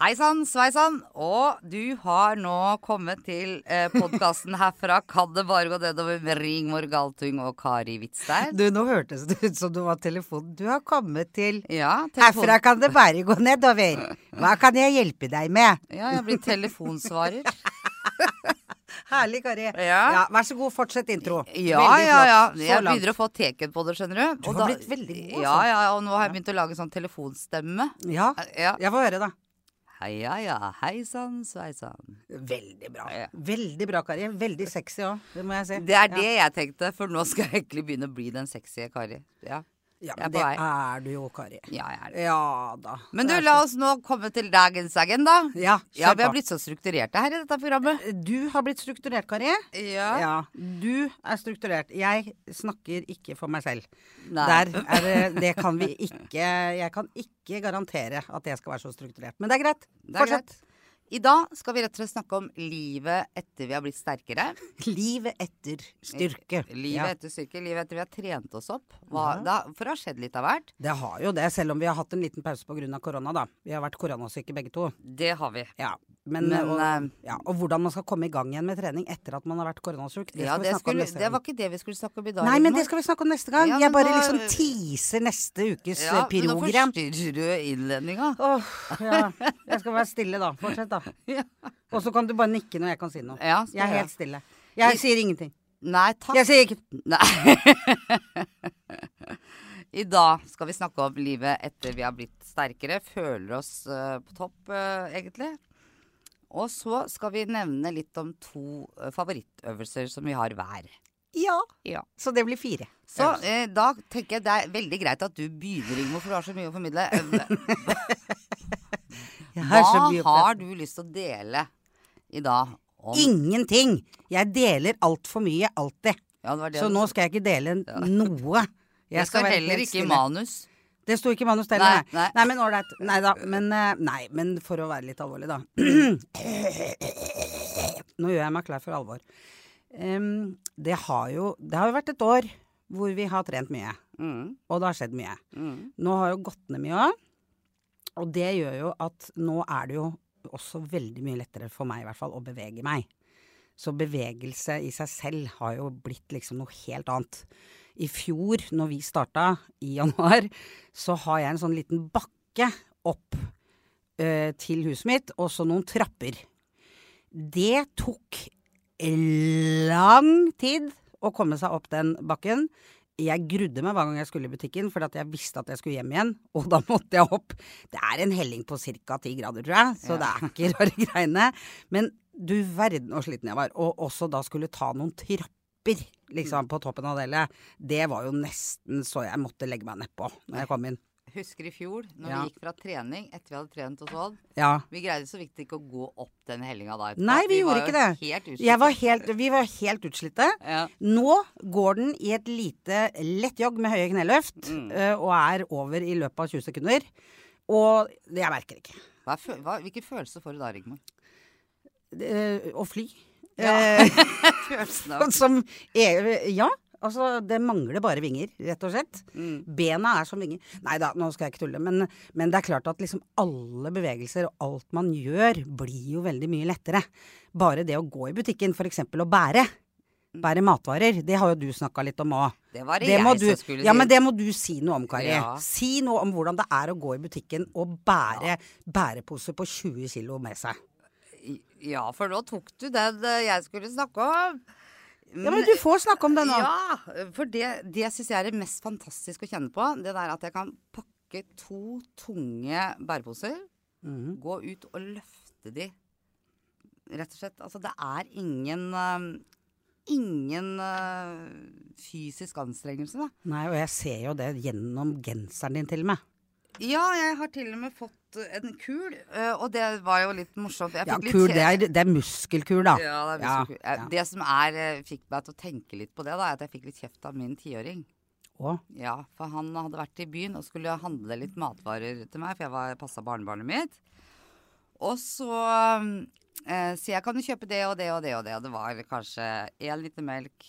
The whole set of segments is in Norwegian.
Hei sann, sveisann. Og du har nå kommet til eh, podkasten herfra Kan det bare gå nedover med Rigmor Galtung og Kari Hvitstein. Du, nå hørtes det ut som du var telefonen. Du har kommet til Ja, telefon... Herfra kan det bare gå nedover. Hva kan jeg hjelpe deg med? Ja, jeg blir telefonsvarer. Herlig, Kari. Ja. Vær så god, fortsett intro. Ja, ja, ja. Jeg begynner å få teken på det, skjønner du. Du Og har blitt veldig god, altså. Ja, ja, og nå har jeg begynt å lage sånn telefonstemme. Ja, Ja. jeg får høre, da. Hei, ja, ja. Hei sann, sveisann. Veldig bra. Ja. Veldig bra, Kari. Veldig sexy òg, det må jeg si. Det er det jeg tenkte, for nå skal jeg egentlig begynne å bli den sexy Kari. Ja, Ja, men det er du jo, Kari. ja jeg er det. Ja da. Men du, la oss nå komme til dagens agenda. Ja, Ja, vi har blitt så strukturerte her i dette programmet. Du har blitt strukturert, Kari. Ja. Ja, du er strukturert. Jeg snakker ikke for meg selv. Nei. Der er det, det kan vi ikke Jeg kan ikke garantere at jeg skal være så strukturert. Men det er greit. Det er Fortsett. greit. I dag skal vi rett og slett snakke om livet etter vi har blitt sterkere. Livet etter styrke. Livet Ja. etter styrke, livet etter vi har trent oss opp. Hva, Ja. da, for det har skjedd litt av hvert. Det har jo det, selv om vi har hatt en liten pause pga. korona, da. Vi har vært koronasyke begge to. Det har vi. Ja. Men, Men, og, eh, ja, og hvordan man skal komme i gang igjen med trening etter at man har vært koronasyk, det Ja, det, skulle, det var ikke det vi skulle snakke om i dag. Nei, men det skal vi snakke om neste gang. Ja, jeg bare da- liksom teaser neste ukes ja, ja, nå forstyrrer du innledninga. Åh, ja. Jeg skal være stille da. Fortsett, da. Ja. Og så kan du bare nikke når jeg kan si noe. Ja, Jeg er helt stille. Jeg sier ingenting. Nei, takk. Jeg sier ikke Nei. I dag skal vi snakke om livet etter vi har blitt sterkere, føler oss uh, på topp, uh, egentlig. Og så skal vi nevne litt om to eh, favorittøvelser som vi har hver. ja. Ja. Så det blir fire. Så eh, da tenker jeg det er veldig greit at du begynner, Rigmor, for du har så mye å formidle. Hva har du lyst til å dele i dag om Ingenting. Jeg deler altfor mye alltid. Ja, det var det Så du- nå skal jeg ikke dele noe. Det Jeg skal være heller ikke i manus. Det sto ikke i manus heller, Nei, nei. nei. Men ålreit. Nei da. Men, eh, nei, men for å være litt alvorlig, da. Nå gjør jeg meg klar for alvor. Um, det har jo Det har jo vært et år hvor vi har trent mye. Mm, Og det har skjedd mye. mm. Nå har jo gått ned mye òg. Og det gjør jo at nå er det jo også veldig mye lettere for meg i hvert fall å bevege meg. Så bevegelse i seg selv har jo blitt liksom noe helt annet. I fjor, når vi starta i januar, så har jeg en sånn liten bakke opp eh, til huset mitt, og så noen trapper. Det tok lang tid å komme seg opp den bakken. Jeg grudde meg hver gang jeg skulle i butikken, for jeg visste at jeg skulle hjem igjen. Og da måtte jeg opp. Det er en helling på ca. ti grader, tror jeg, så det er ikke rare greiene. Men du verden så sliten jeg var. Og også da skulle ta noen trapper liksom på toppen av det. Det var jo nesten så jeg måtte legge meg nedpå når jeg kom inn. Husker i fjor, når Ja. vi gikk fra trening etter vi hadde trent hos Odd. Ja. Vi greide så vidt ikke å gå opp den hellinga da. Nei, vi vi gjorde ikke det. Helt. Jeg var helt, vi var helt utslitte. ja. Nå går den i et lite lett jogg med høye kneløft, Mm. og er over i løpet av 20 sekunder. Og jeg merker ikke. Hva hva, hvilke følelser får du da, Rigmor? Å fly. Ja. Eh, Følelsen av som er, Ja, altså det mangler bare vinger, rett og slett. mm. Bena er som vinger. Nei da, nå skal jeg ikke tulle. Men, men det er klart at liksom alle bevegelser og alt man gjør, blir jo veldig mye lettere. Bare det å gå i butikken, f.eks. å bære. Bære matvarer. Det har jo du snakka litt om òg. Det var det, Det jeg du, som skulle si. ja, men det må du si noe om, Kari. Ja. Si noe om hvordan det er å gå i butikken og bære bærepose på 20 kilo med seg. Ja, for nå tok du den eh, jeg skulle snakke om. Ja, men du får snakke om det nå. Ja, for det, det syns jeg er det mest fantastiske å kjenne på. Det der at jeg kan pakke to tunge bæreposer, mm. gå ut og løfte de. Rett og slett. Altså, det er ingen uh, Ingen uh, fysisk anstrengelse, da. Nei, og jeg ser jo det gjennom genseren din til og med. Ja, jeg har til og med fått en kul, eh, og det var jo litt morsomt. Jeg Ja, litt kul, kje- det er, det er muskelkul, da. Ja, det, er Ja, eh, ja. det som er, eh, fikk meg til å tenke litt på det, da, er at jeg fikk litt kjeft av min tiåring. Å, Ja, for han hadde vært i byen og skulle handle litt matvarer til meg, for jeg var passa barnebarnet mitt. Og så eh, sier jeg kan du kjøpe det og det og det og det, og det var kanskje én liter melk,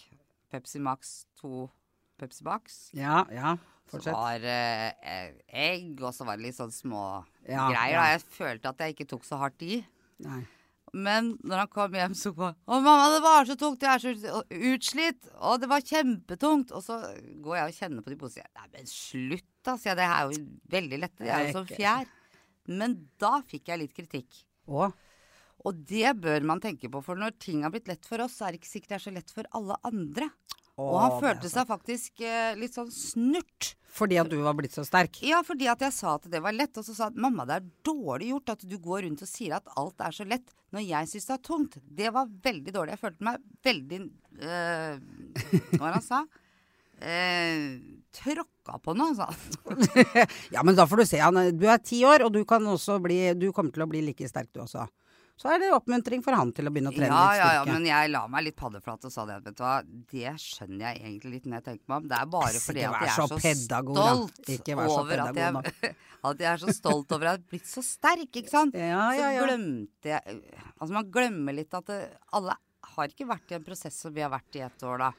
Pepsi Max, to Pepsi Max. ja, ja. Så Fortsett. var eh, egg, og så var det litt sånn små Ja, greier. ja. Jeg følte at jeg ikke tok så hardt i. Nei. Men når han kom hjem, så var Å, mamma, det var så tungt! Jeg er så utslitt! Og det var kjempetungt! Og så går jeg og kjenner på de posene. Nei, men slutt, da, sier jeg. Det er jo veldig lett. Det er jo som fjær. Men da fikk jeg litt kritikk. Og Og det bør man tenke på, for når ting har blitt lett for oss, så er det ikke sikkert det er så lett for alle andre. Og han følte seg faktisk eh, litt sånn snurt. Fordi at du var blitt så sterk? Ja, fordi at jeg sa at det var lett, og så sa han mamma det er dårlig gjort at du går rundt og sier at alt er så lett når jeg syns det er tungt. Det var veldig dårlig. Jeg følte meg veldig øh, Hva var det han sa? Eh, tråkka på noe, sa han. Ja, men da får du se. Du er ti år, og du, kan også bli, du kommer til å bli like sterk du også. Så er det oppmuntring for han til å begynne å trene Ja, litt ja, ja, styrke. men jeg la meg litt paddeflat og sa det. Vet du hva, det skjønner jeg egentlig litt når jeg tenker meg om. Det er bare fordi at jeg er så pedagog, stolt over at jeg, at jeg er så stolt over at jeg har blitt så sterk, ikke sant. Ja, ja, ja. Så glemte jeg Altså, man glemmer litt at det, alle har ikke vært i en prosess som vi har vært i et år, da.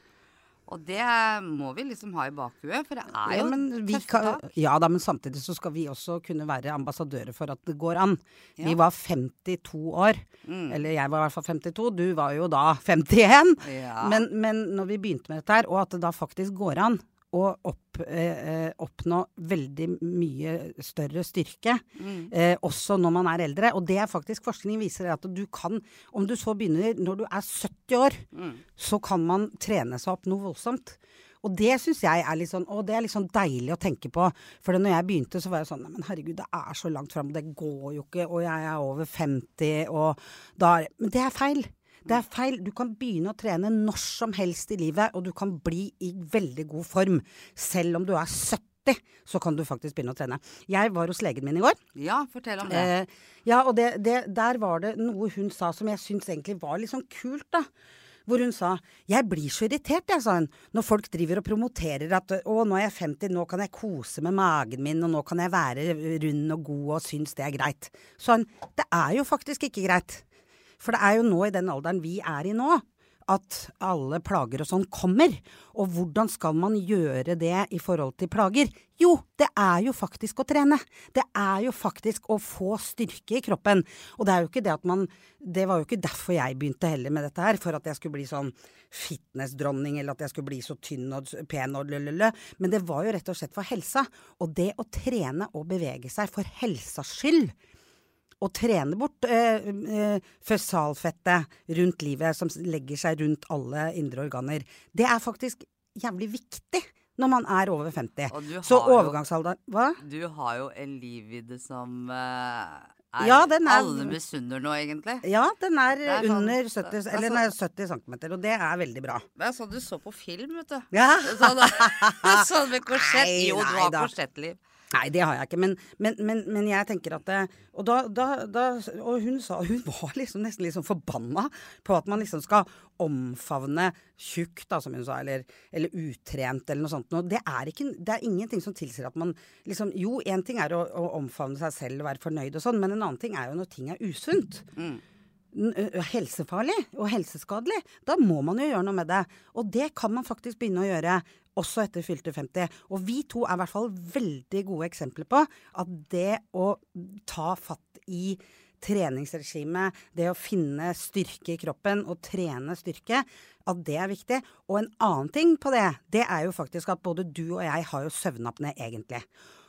Og det må vi liksom ha i bakhuet, for det er Ja, jo men vi tøffe kan, tak. ja da, men samtidig så skal vi også kunne være ambassadører for at det går an. Vi var 52 år. Mm. Eller jeg var i hvert fall 52, du var jo da 51. Ja. Men, men når vi begynte med dette her, og at det da faktisk går an å opp, eh, eh, oppnå veldig mye større styrke, Mm. eh, også når man er eldre. Og det er faktisk forskning viser at du kan, om du så begynner når du er 70 år, Mm. så kan man trene seg opp noe voldsomt. Og det syns jeg er litt sånn, å, det er litt sånn deilig å tenke på. For når jeg begynte, så var jeg sånn men herregud, det er så langt fram, det går jo ikke, og jeg er over 50, og da Men det er feil. Det er feil. Du kan begynne å trene når som helst i livet, og du kan bli i veldig god form. Selv om du er 70, så kan du faktisk begynne å trene. Jeg var hos legen min i går. ja, fortell om det. Eh, ja, og det, det, der var det noe hun sa som jeg syns egentlig var litt sånn kult, da. Hvor hun sa 'Jeg blir så irritert', jeg, sa hun, når folk driver og promoterer at 'Å, nå er jeg 50, nå kan jeg kose med magen min, og nå kan jeg være rund og god og synes det er greit'. Sånn. Det er jo faktisk ikke greit. For det er jo nå i den alderen vi er i nå, at alle plager og sånn kommer. Og hvordan skal man gjøre det i forhold til plager? Jo, det er jo faktisk å trene. Det er jo faktisk å få styrke i kroppen. Og det er jo ikke det at man Det var jo ikke derfor jeg begynte heller med dette her, for at jeg skulle bli sånn fitnessdronning, eller at jeg skulle bli så tynn og pen og lølløllø. Men det var jo rett og slett for helsa. Og det å trene og bevege seg for helsas skyld å trene bort eh, eh, føssalfettet rundt livet som legger seg rundt alle indre organer. Det er faktisk jævlig viktig når man er over 50. Du Så overgangsalderen Hva? Du har jo en livvidde som eh, er, Ja, den er- alle misunner nå, egentlig. Ja, den er, er sånn- under 70, det er eller er 70 cm, og det er veldig bra. Det er sånn du så på film, vet du. Ja. Sånn, sånn med korsett. Jo, du har korsettliv. Nei, det har jeg ikke, men, men, men, men jeg tenker at det, Og da, da, da Og hun sa Hun var liksom nesten sånn forbanna på at man liksom skal omfavne tjukk, da, som hun sa, eller, eller utrent, eller noe sånt. Det er, ikke, det er ingenting som tilsier at man liksom Jo, én ting er å, å omfavne seg selv og være fornøyd og sånn, men en annen ting er jo når ting er usunt. Mm. Helsefarlig og helseskadelig, da må man jo gjøre noe med det. Og det kan man faktisk begynne å gjøre også etter fylte 50. Og vi to er i hvert fall veldig gode eksempler på at det å ta fatt i treningsregimet, det å finne styrke i kroppen og trene styrke, at det er viktig. Og en annen ting på det, det er jo faktisk at både du og jeg har jo søvnapné egentlig.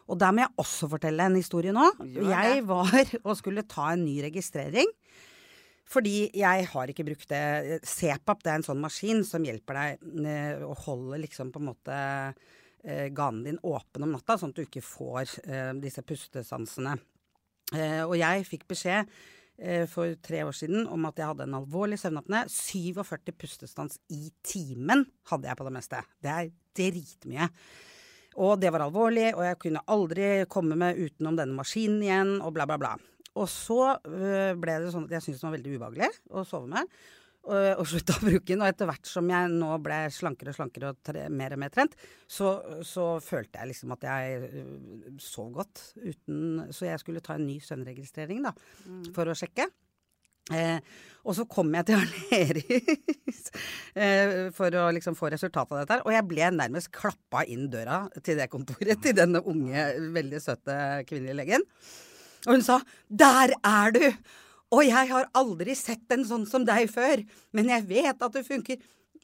Og der må jeg også fortelle en historie nå. Jeg var og skulle ta en ny registrering. Fordi jeg har ikke brukt det. CPAP det er en sånn maskin som hjelper deg eh, å holde liksom på en måte eh, ganen din åpen om natta, sånn at du ikke får eh, disse pustestansene. Eh, og jeg fikk beskjed for tre år siden om at jeg hadde en alvorlig søvnapné. 47 pustestans i timen hadde jeg på det meste. Det er dritmye. Og det var alvorlig, og jeg kunne aldri komme meg utenom denne maskinen igjen, og bla, bla, bla. Og så øh, ble det sånn at jeg syntes det var veldig ubehagelig å sove med. Og, og slutta å bruke den. Og etter hvert som jeg nå ble slankere og slankere og tre, mer og mer trent, så, så følte jeg liksom at jeg øh, sov godt uten Så jeg skulle ta en ny søvnregistrering, da, for å sjekke. Eh, og så kom jeg til Aleris eh, for å liksom få resultatet av dette her. Og jeg ble nærmest klappa inn døra til det kontoret til denne unge, veldig søte kvinnelige legen. Og hun sa 'Der er du!' Og jeg har aldri sett en sånn som deg før, men jeg vet at det funker.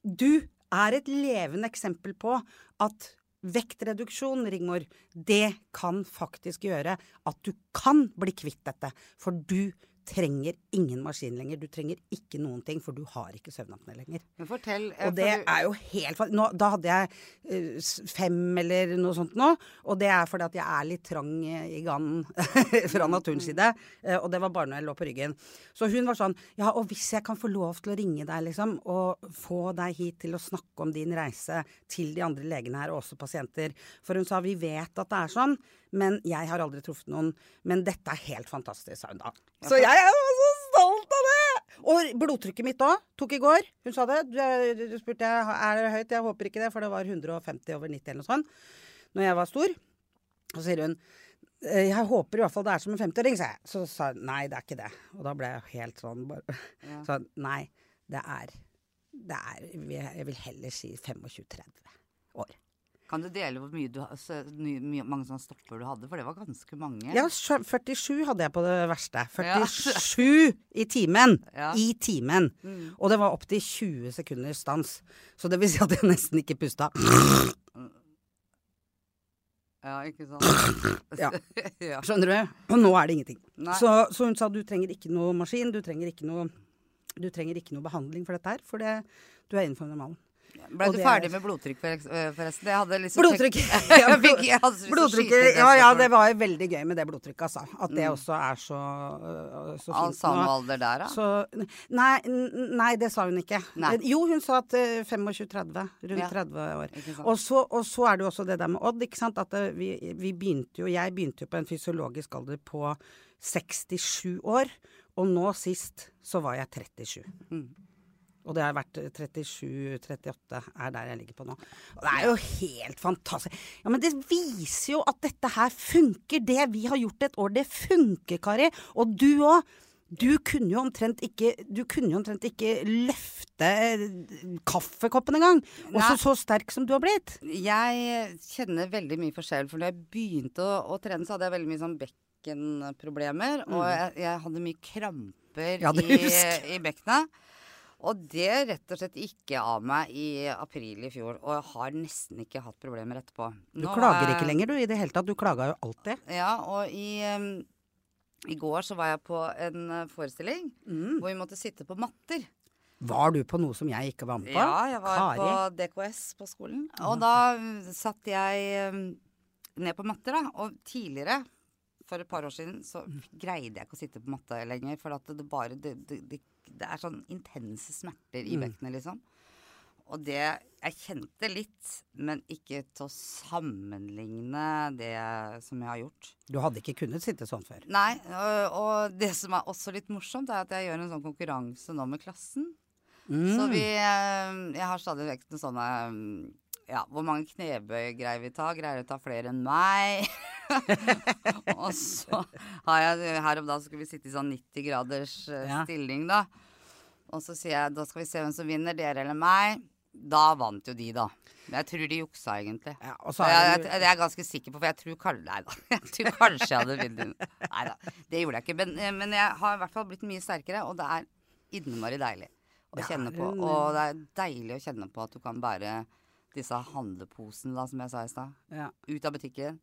Du er et levende eksempel på at vektreduksjon, Rigmor, det kan faktisk gjøre at du kan bli kvitt dette. For du trenger ingen maskin lenger. Du trenger ikke noen ting, for du har ikke søvnapné lenger. Men fortell Og det for du- er jo helt nå, Da hadde jeg eh, fem eller noe sånt nå. Og det er fordi at jeg er litt trang i ganen fra naturens side. eh, Og det var bare når jeg lå på ryggen. Så hun var sånn Ja, og hvis jeg kan få lov til å ringe deg, liksom, og få deg hit til å snakke om din reise til de andre legene her, og også pasienter. For hun sa vi vet at det er sånn, men jeg har aldri truffet noen. Men dette er helt fantastisk, sa hun da. Så jeg er jo så stolt av det! Og blodtrykket mitt òg. Tok i går. Hun sa det. Du, du spurte jeg er det høyt. Jeg håper ikke det, for det var 150 over 90 eller noe sånt når jeg var stor. Så sier hun «Eh, jeg håper i hvert fall det er som en 50-åring, sa jeg. Så sa hun nei, det er ikke det. Og da ble jeg helt sånn bare Ja. Så nei, det er Det er Jeg vil heller si 25-30 år. Kan du dele hvor mye du, så, mye, mange sånne stopper du hadde? For det var ganske mange. Ja, 47 hadde jeg på det verste. Ja. 47 i timen! Ja. I timen. Mm. Og det var opptil 20 sekunder stans. Så det vil si at jeg nesten ikke pusta. Ja, ikke sant? Ja. ja. Skjønner du? Og nå er det ingenting. Så, så hun sa du trenger ikke noe maskin, du trenger ikke noe, du trenger ikke noe behandling for dette her, for det, du er innenfor normalen. Ble du ferdig med blodtrykk øh, forresten? Jeg hadde liksom Blodtrykk. jeg Blodtrykket, ja, ja, det var veldig gøy med det blodtrykket, altså. At det Mm. også er så, øh, så fint samme alder der, da? Så, nei, nei, det sa hun ikke. Nei. Jo, hun sa at eh, 25-30. Rundt Ja. 30 år. Og så, og så er det jo også det der med Odd, ikke sant. At eh, vi, vi begynte jo Jeg begynte jo på en fysiologisk alder på 67 år. Og nå sist så var jeg 37. Mm. Og det har vært 37-38 er der jeg ligger på nå. Og det er jo helt fantastisk. Ja, Men det viser jo at dette her funker. Det vi har gjort et år, det funker, Kari. Og du òg. Du kunne jo omtrent ikke Du kunne jo omtrent ikke løfte eh, kaffekoppen engang. Også Nei. så sterk som du har blitt. Jeg kjenner veldig mye forskjell. For når jeg begynte å, å trene, så hadde jeg veldig mye sånn bekkenproblemer. Og jeg, jeg hadde mye kramper Mm. Ja, i, i bekkenet. Og det rett og slett gikk jeg av meg i april i fjor. Og jeg har nesten ikke hatt problemer etterpå. Du klager er- ikke lenger, du, i det hele tatt. Du klaga jo alltid. Ja, og i, um, i går så var jeg på en uh, forestilling Mm. hvor vi måtte sitte på matter. Var du på noe som jeg ikke var med på? Ja, jeg var Kari? på DKS på skolen. Og da mm, satt jeg um, ned på matter, da. Og tidligere, for et par år siden, så greide jeg ikke å sitte på matte lenger. For at det bare Det, det, det, det er sånn intense smerter i Mm. bekkenet, liksom. Og det Jeg kjente litt, men ikke til å sammenligne det som jeg har gjort. Du hadde ikke kunnet sitte sånn før. Nei, og, og det som er også litt morsomt, er at jeg gjør en sånn konkurranse nå med klassen. Mm. Så vi eh, Jeg har stadig vekk noen sånne mm, Ja, hvor mange knebøy greier vi ta? Greier vi ta flere enn meg? og så har jeg Her om dagen skulle vi sitte i sånn 90 graders eh, Ja. stilling, da. Og så sier jeg da skal vi se hvem som vinner, dere eller meg. Da vant jo de, da. Men jeg tror de juksa, egentlig. Ja, er jeg, jeg, jeg er ganske sikker på, for jeg tror kanskje Nei da. Jeg tror kanskje jeg hadde vunnet. Nei da, det gjorde jeg ikke. Men, eh, men jeg har i hvert fall blitt mye sterkere, og det er innmari deilig å kjenne på. Og det er deilig å kjenne på at du kan bære disse handleposene, da, som jeg sa i stad, ja, ut av butikken.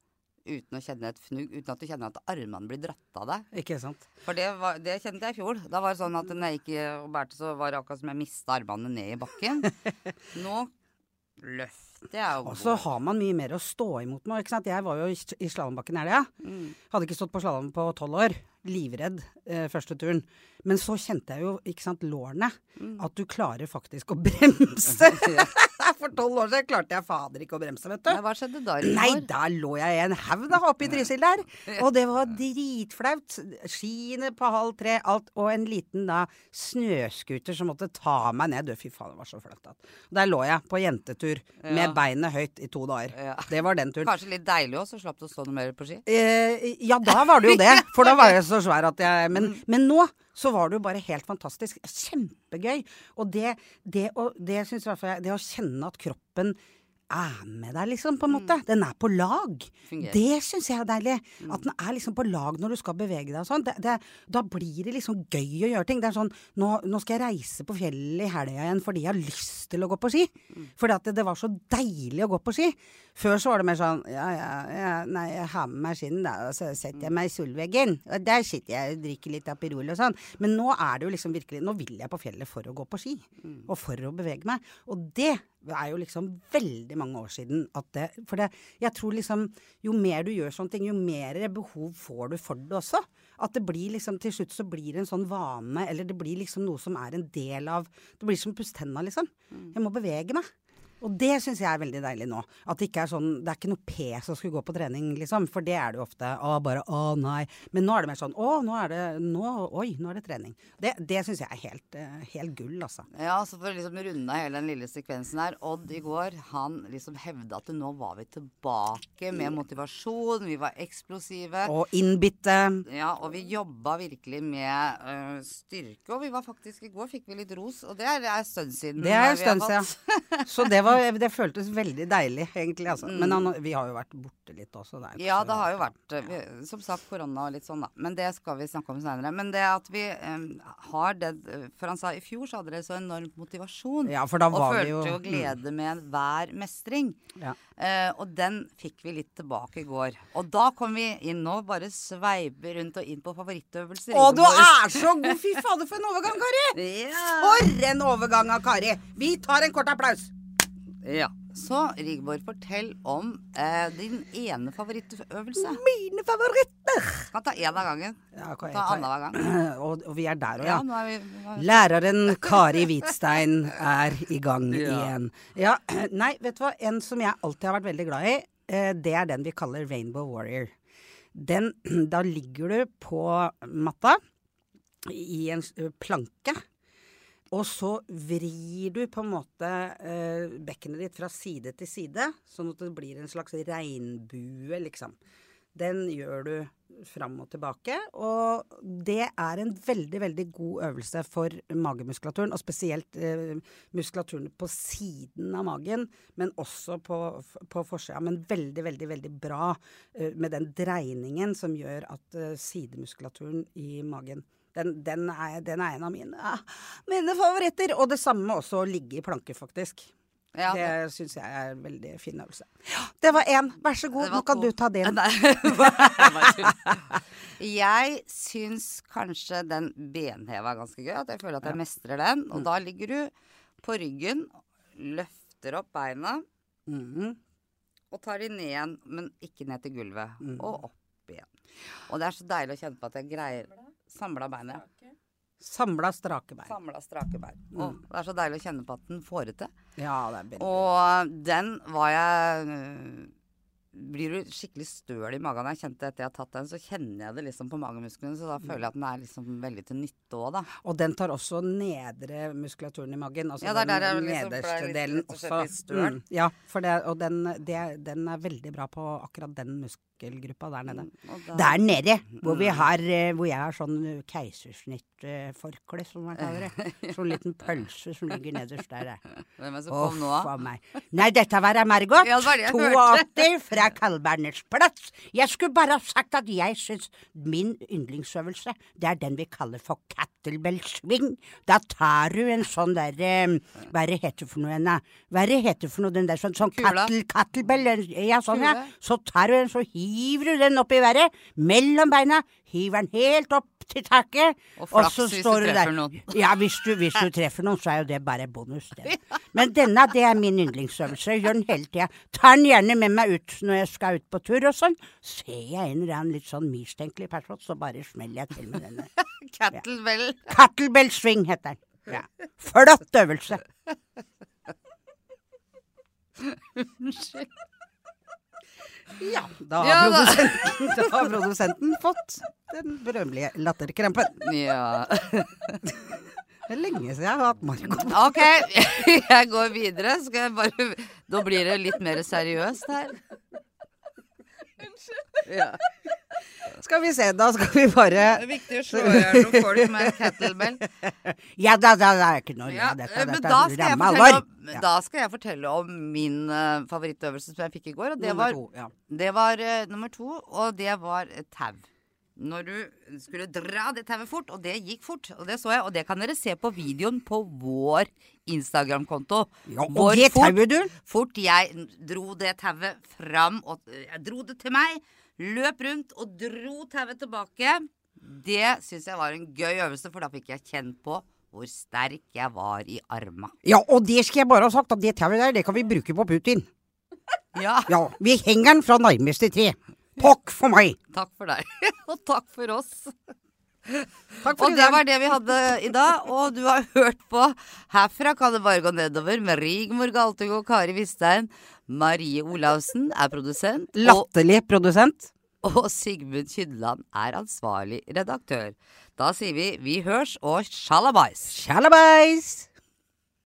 Uten å kjenne et fnugg, uten at du kjenner at armene blir dratt av deg. Ikke sant. For det, var, det kjente jeg i fjor. Da var det sånn at når jeg gikk og bærte, så var det akkurat som jeg mista armene ned i bakken. Nå løfter jeg jo Og så har man mye mer å stå imot med. Ikke sant? Jeg var jo i i slalåmbakken i helga. Mm. Hadde ikke stått på slalåm på tolv år. Livredd eh, første turen. Men så kjente jeg jo, ikke sant, lårene. Mm. At du klarer faktisk å bremse. For tolv år siden klarte jeg fader ikke å bremse, vet du. Nei, hva skjedde da? Nei, da lå jeg i en haug da oppe i Trysil der. Og det var dritflaut. Skiene på halv tre, alt. Og en liten da snøscooter som måtte ta meg ned. Du, Fy faen, det var så flaut. Der lå jeg på jentetur Ja. med beinet høyt i to dager. Ja. Det var den turen. Kanskje litt deilig òg, så slapp du å stå noe mer på ski. Eh, ja, da var det jo det. For da var jeg så så svær at jeg Men, men nå så var det jo bare helt fantastisk. Kjempegøy. Og det, det, å- det, synes jeg, det å kjenne at kroppen er med deg, liksom, på en måte. Den er på lag. Fungerer. Det syns jeg er deilig. At den er liksom på lag når du skal bevege deg og sånn. Da blir det liksom gøy å gjøre ting. Det er sånn Nå, nå skal jeg reise på fjellet i helga igjen fordi jeg har lyst til å gå på ski. Fordi at det, det var så deilig å gå på ski. Før så var det mer sånn Ja, ja, ja nei, jeg har med meg skinnen, da. Og så setter jeg meg i solveggen. Og der sitter jeg og drikker litt Aperol og sånn. Men nå er det jo liksom virkelig Nå vil jeg på fjellet for å gå på ski. Og for å bevege meg. Og det er jo liksom veldig mange år siden at det For det, jeg tror liksom jo mer du gjør sånne ting, jo mer behov får du for det også. At det blir liksom til slutt så blir det en sånn vane, eller det blir liksom noe som er en del av Det blir som å pusse tenna, liksom. Jeg må bevege meg. Og det syns jeg er veldig deilig nå. At det ikke er sånn Det er ikke noe pes å skulle gå på trening, liksom. For det er det jo ofte. Å, bare å nei. Men nå er det mer sånn å, nå er det nå, Oi, nå er det trening. Det, det syns jeg er helt, eh, helt gull, altså. Ja, så for å liksom runde av hele den lille sekvensen her. Odd i går, han liksom hevda at nå var vi tilbake med motivasjon. Vi var eksplosive. Og innbitte. Ja, og vi jobba virkelig med øh, styrke. Og vi var faktisk i går fikk vi litt ros, og det er en stund siden. Det er en stund siden. Så det, var, det føltes veldig deilig, egentlig. Altså. Men han, vi har jo vært borte litt også. Det er Ja, det har jo vært øh, vi- som sagt korona og litt sånn, da. Men det skal vi snakke om seinere. Men det at vi um, har det For han sa i fjor så hadde dere så enormt motivasjon. Ja, for da og følte vi jo- jo glede med hver mestring. Ja. Uh, og den fikk vi litt tilbake i går. Og da kom vi inn nå, bare sveiper rundt og inn på favorittøvelser. Å, du er så god! Fy fader, for en overgang, Kari! Ja. For en overgang av Kari! Vi tar en kort applaus. Ja. Så Rigborg, fortell om eh, din ene favorittøvelse. Mine favoritter! Kan ta én av gangen. Ja, kan Ta annenhver gang. Og, og vi er der òg, Ja, ja. vi vi- Læreren Kari Hvitstein er i gang Ja. igjen. Ja, nei, vet du hva. En som jeg alltid har vært veldig glad i, eh, det er den vi kaller Rainbow Warrior. Den, da ligger du på matta i en planke. Og så vrir du på en måte eh, bekkenet ditt fra side til side, sånn at det blir en slags regnbue, liksom. Den gjør du fram og tilbake, og det er en veldig, veldig god øvelse for magemuskulaturen, og spesielt eh, muskulaturen på siden av magen, men også på, på forsida. Men veldig, veldig, veldig bra eh, med den dreiningen som gjør at eh, sidemuskulaturen i magen den, den, er, den er en av mine, ja, mine favoritter. Og det samme også å ligge i planke, faktisk. Ja, det syns jeg er en veldig fin øvelse. Det var én. Vær så god, nå kan to. du ta din. Det. Jeg syns kanskje den benheva er ganske gøy. At jeg føler at jeg mestrer den. Mm. Og da ligger du på ryggen, løfter opp beina Mhm. og tar de ned igjen, men ikke ned til gulvet. Mm. Og opp igjen. Og det er så deilig å kjenne på at jeg greier Samla beina. Samla strake bein. Samla strake bein. Og Mm. det er så deilig å kjenne på at den får det til. Ja, det er veldig Og den var jeg øh, Blir du skikkelig støl i magen? Jeg kjente etter jeg har tatt den, så kjenner jeg det liksom på magemusklene. Så da føler jeg at den er liksom veldig til nytte òg, da. Og den tar også nedre muskulaturen i magen. Altså Ja, det er der den liksom nederste litt- delen litt, også. litt. Mm, ja, for det, og den, det, den er veldig bra på akkurat den muskelgruppa der nede. Da- Der nede, hvor, vi Mm. har, eh, hvor jeg har sånn keisersnittforkle, som man kaller det. Sånn liten pølse som ligger nederst der. Hvem er det som kom nå, faen meg. Nei, dette var Margot. Ja, det var det jeg 82 fra Kalbernes plass. Jeg skulle bare ha sagt at jeg syns min yndlingsøvelse, det er den vi kaller for kettlebell swing. Da tar du en sånn der eh, Hva er det heter for noe da? Hva er det heter for noe, den der sånn, sånn kettle, kettlebell? Ja, sånn, ja. Så tar du en så hiver du den opp i været, mellom beina. Hiver den helt opp til taket. Og flaks så hvis du der. noen. Ja, hvis du, hvis du treffer noen, så er jo det bare bonus. Det. Men denne, det er min yndlingsøvelse. Jeg gjør den hele tida. Tar den gjerne med meg ut når jeg skal ut på tur og sånn. Ser jeg en eller annen litt sånn mistenkelig person, så bare smeller jeg til med denne. Kettlebell. Kettlebell swing heter den. Ja. Flott øvelse. Ja, da har, Ja, da. produsenten, da har produsenten fått den berømmelige latterkrampen. Ja. Det er lenge siden jeg har hatt Marco. OK, jeg går videre. Skal jeg bare Da blir det litt mer seriøst her. Unnskyld. Ja. Skal vi se, da skal vi bare Det er viktig å slå i hjel noen folk med kettlebell. Ja, da, da, det er ikke noe Ja, dette, men dette da skal, om, Ja. da skal jeg fortelle om min uh, favorittøvelse som jeg fikk i går. Og det Nummer var, to, ja. det var uh, nummer to, og det var uh, tau. Når du skulle dra det tauet fort, og det gikk fort. Og det så jeg, og det kan dere se på videoen på vår Instagram-konto. Ja, og Hvor det fort- tauet, du. Fort jeg dro det tauet fram, og jeg dro det til meg, løp rundt og dro tauet tilbake. Det syns jeg var en gøy øvelse, for da fikk jeg kjent på hvor sterk jeg var i arma. Ja, og det skal jeg bare ha sagt, at det tauet der, det kan vi bruke på Putin. Ja, Ja, vi henger den fra nærmeste tre. Takk for meg. takk for deg. og takk for oss. Takk for Og det var det vi hadde i dag. Og du har hørt på Herfra kan det bare gå nedover med Rigmor Galtung og Kari Vistein. Marie Olavsen er produsent. Og, Latterlig produsent. og Sigmund Kydland er ansvarlig redaktør. Da sier vi vi hørs og sjalabais. Sjalabais.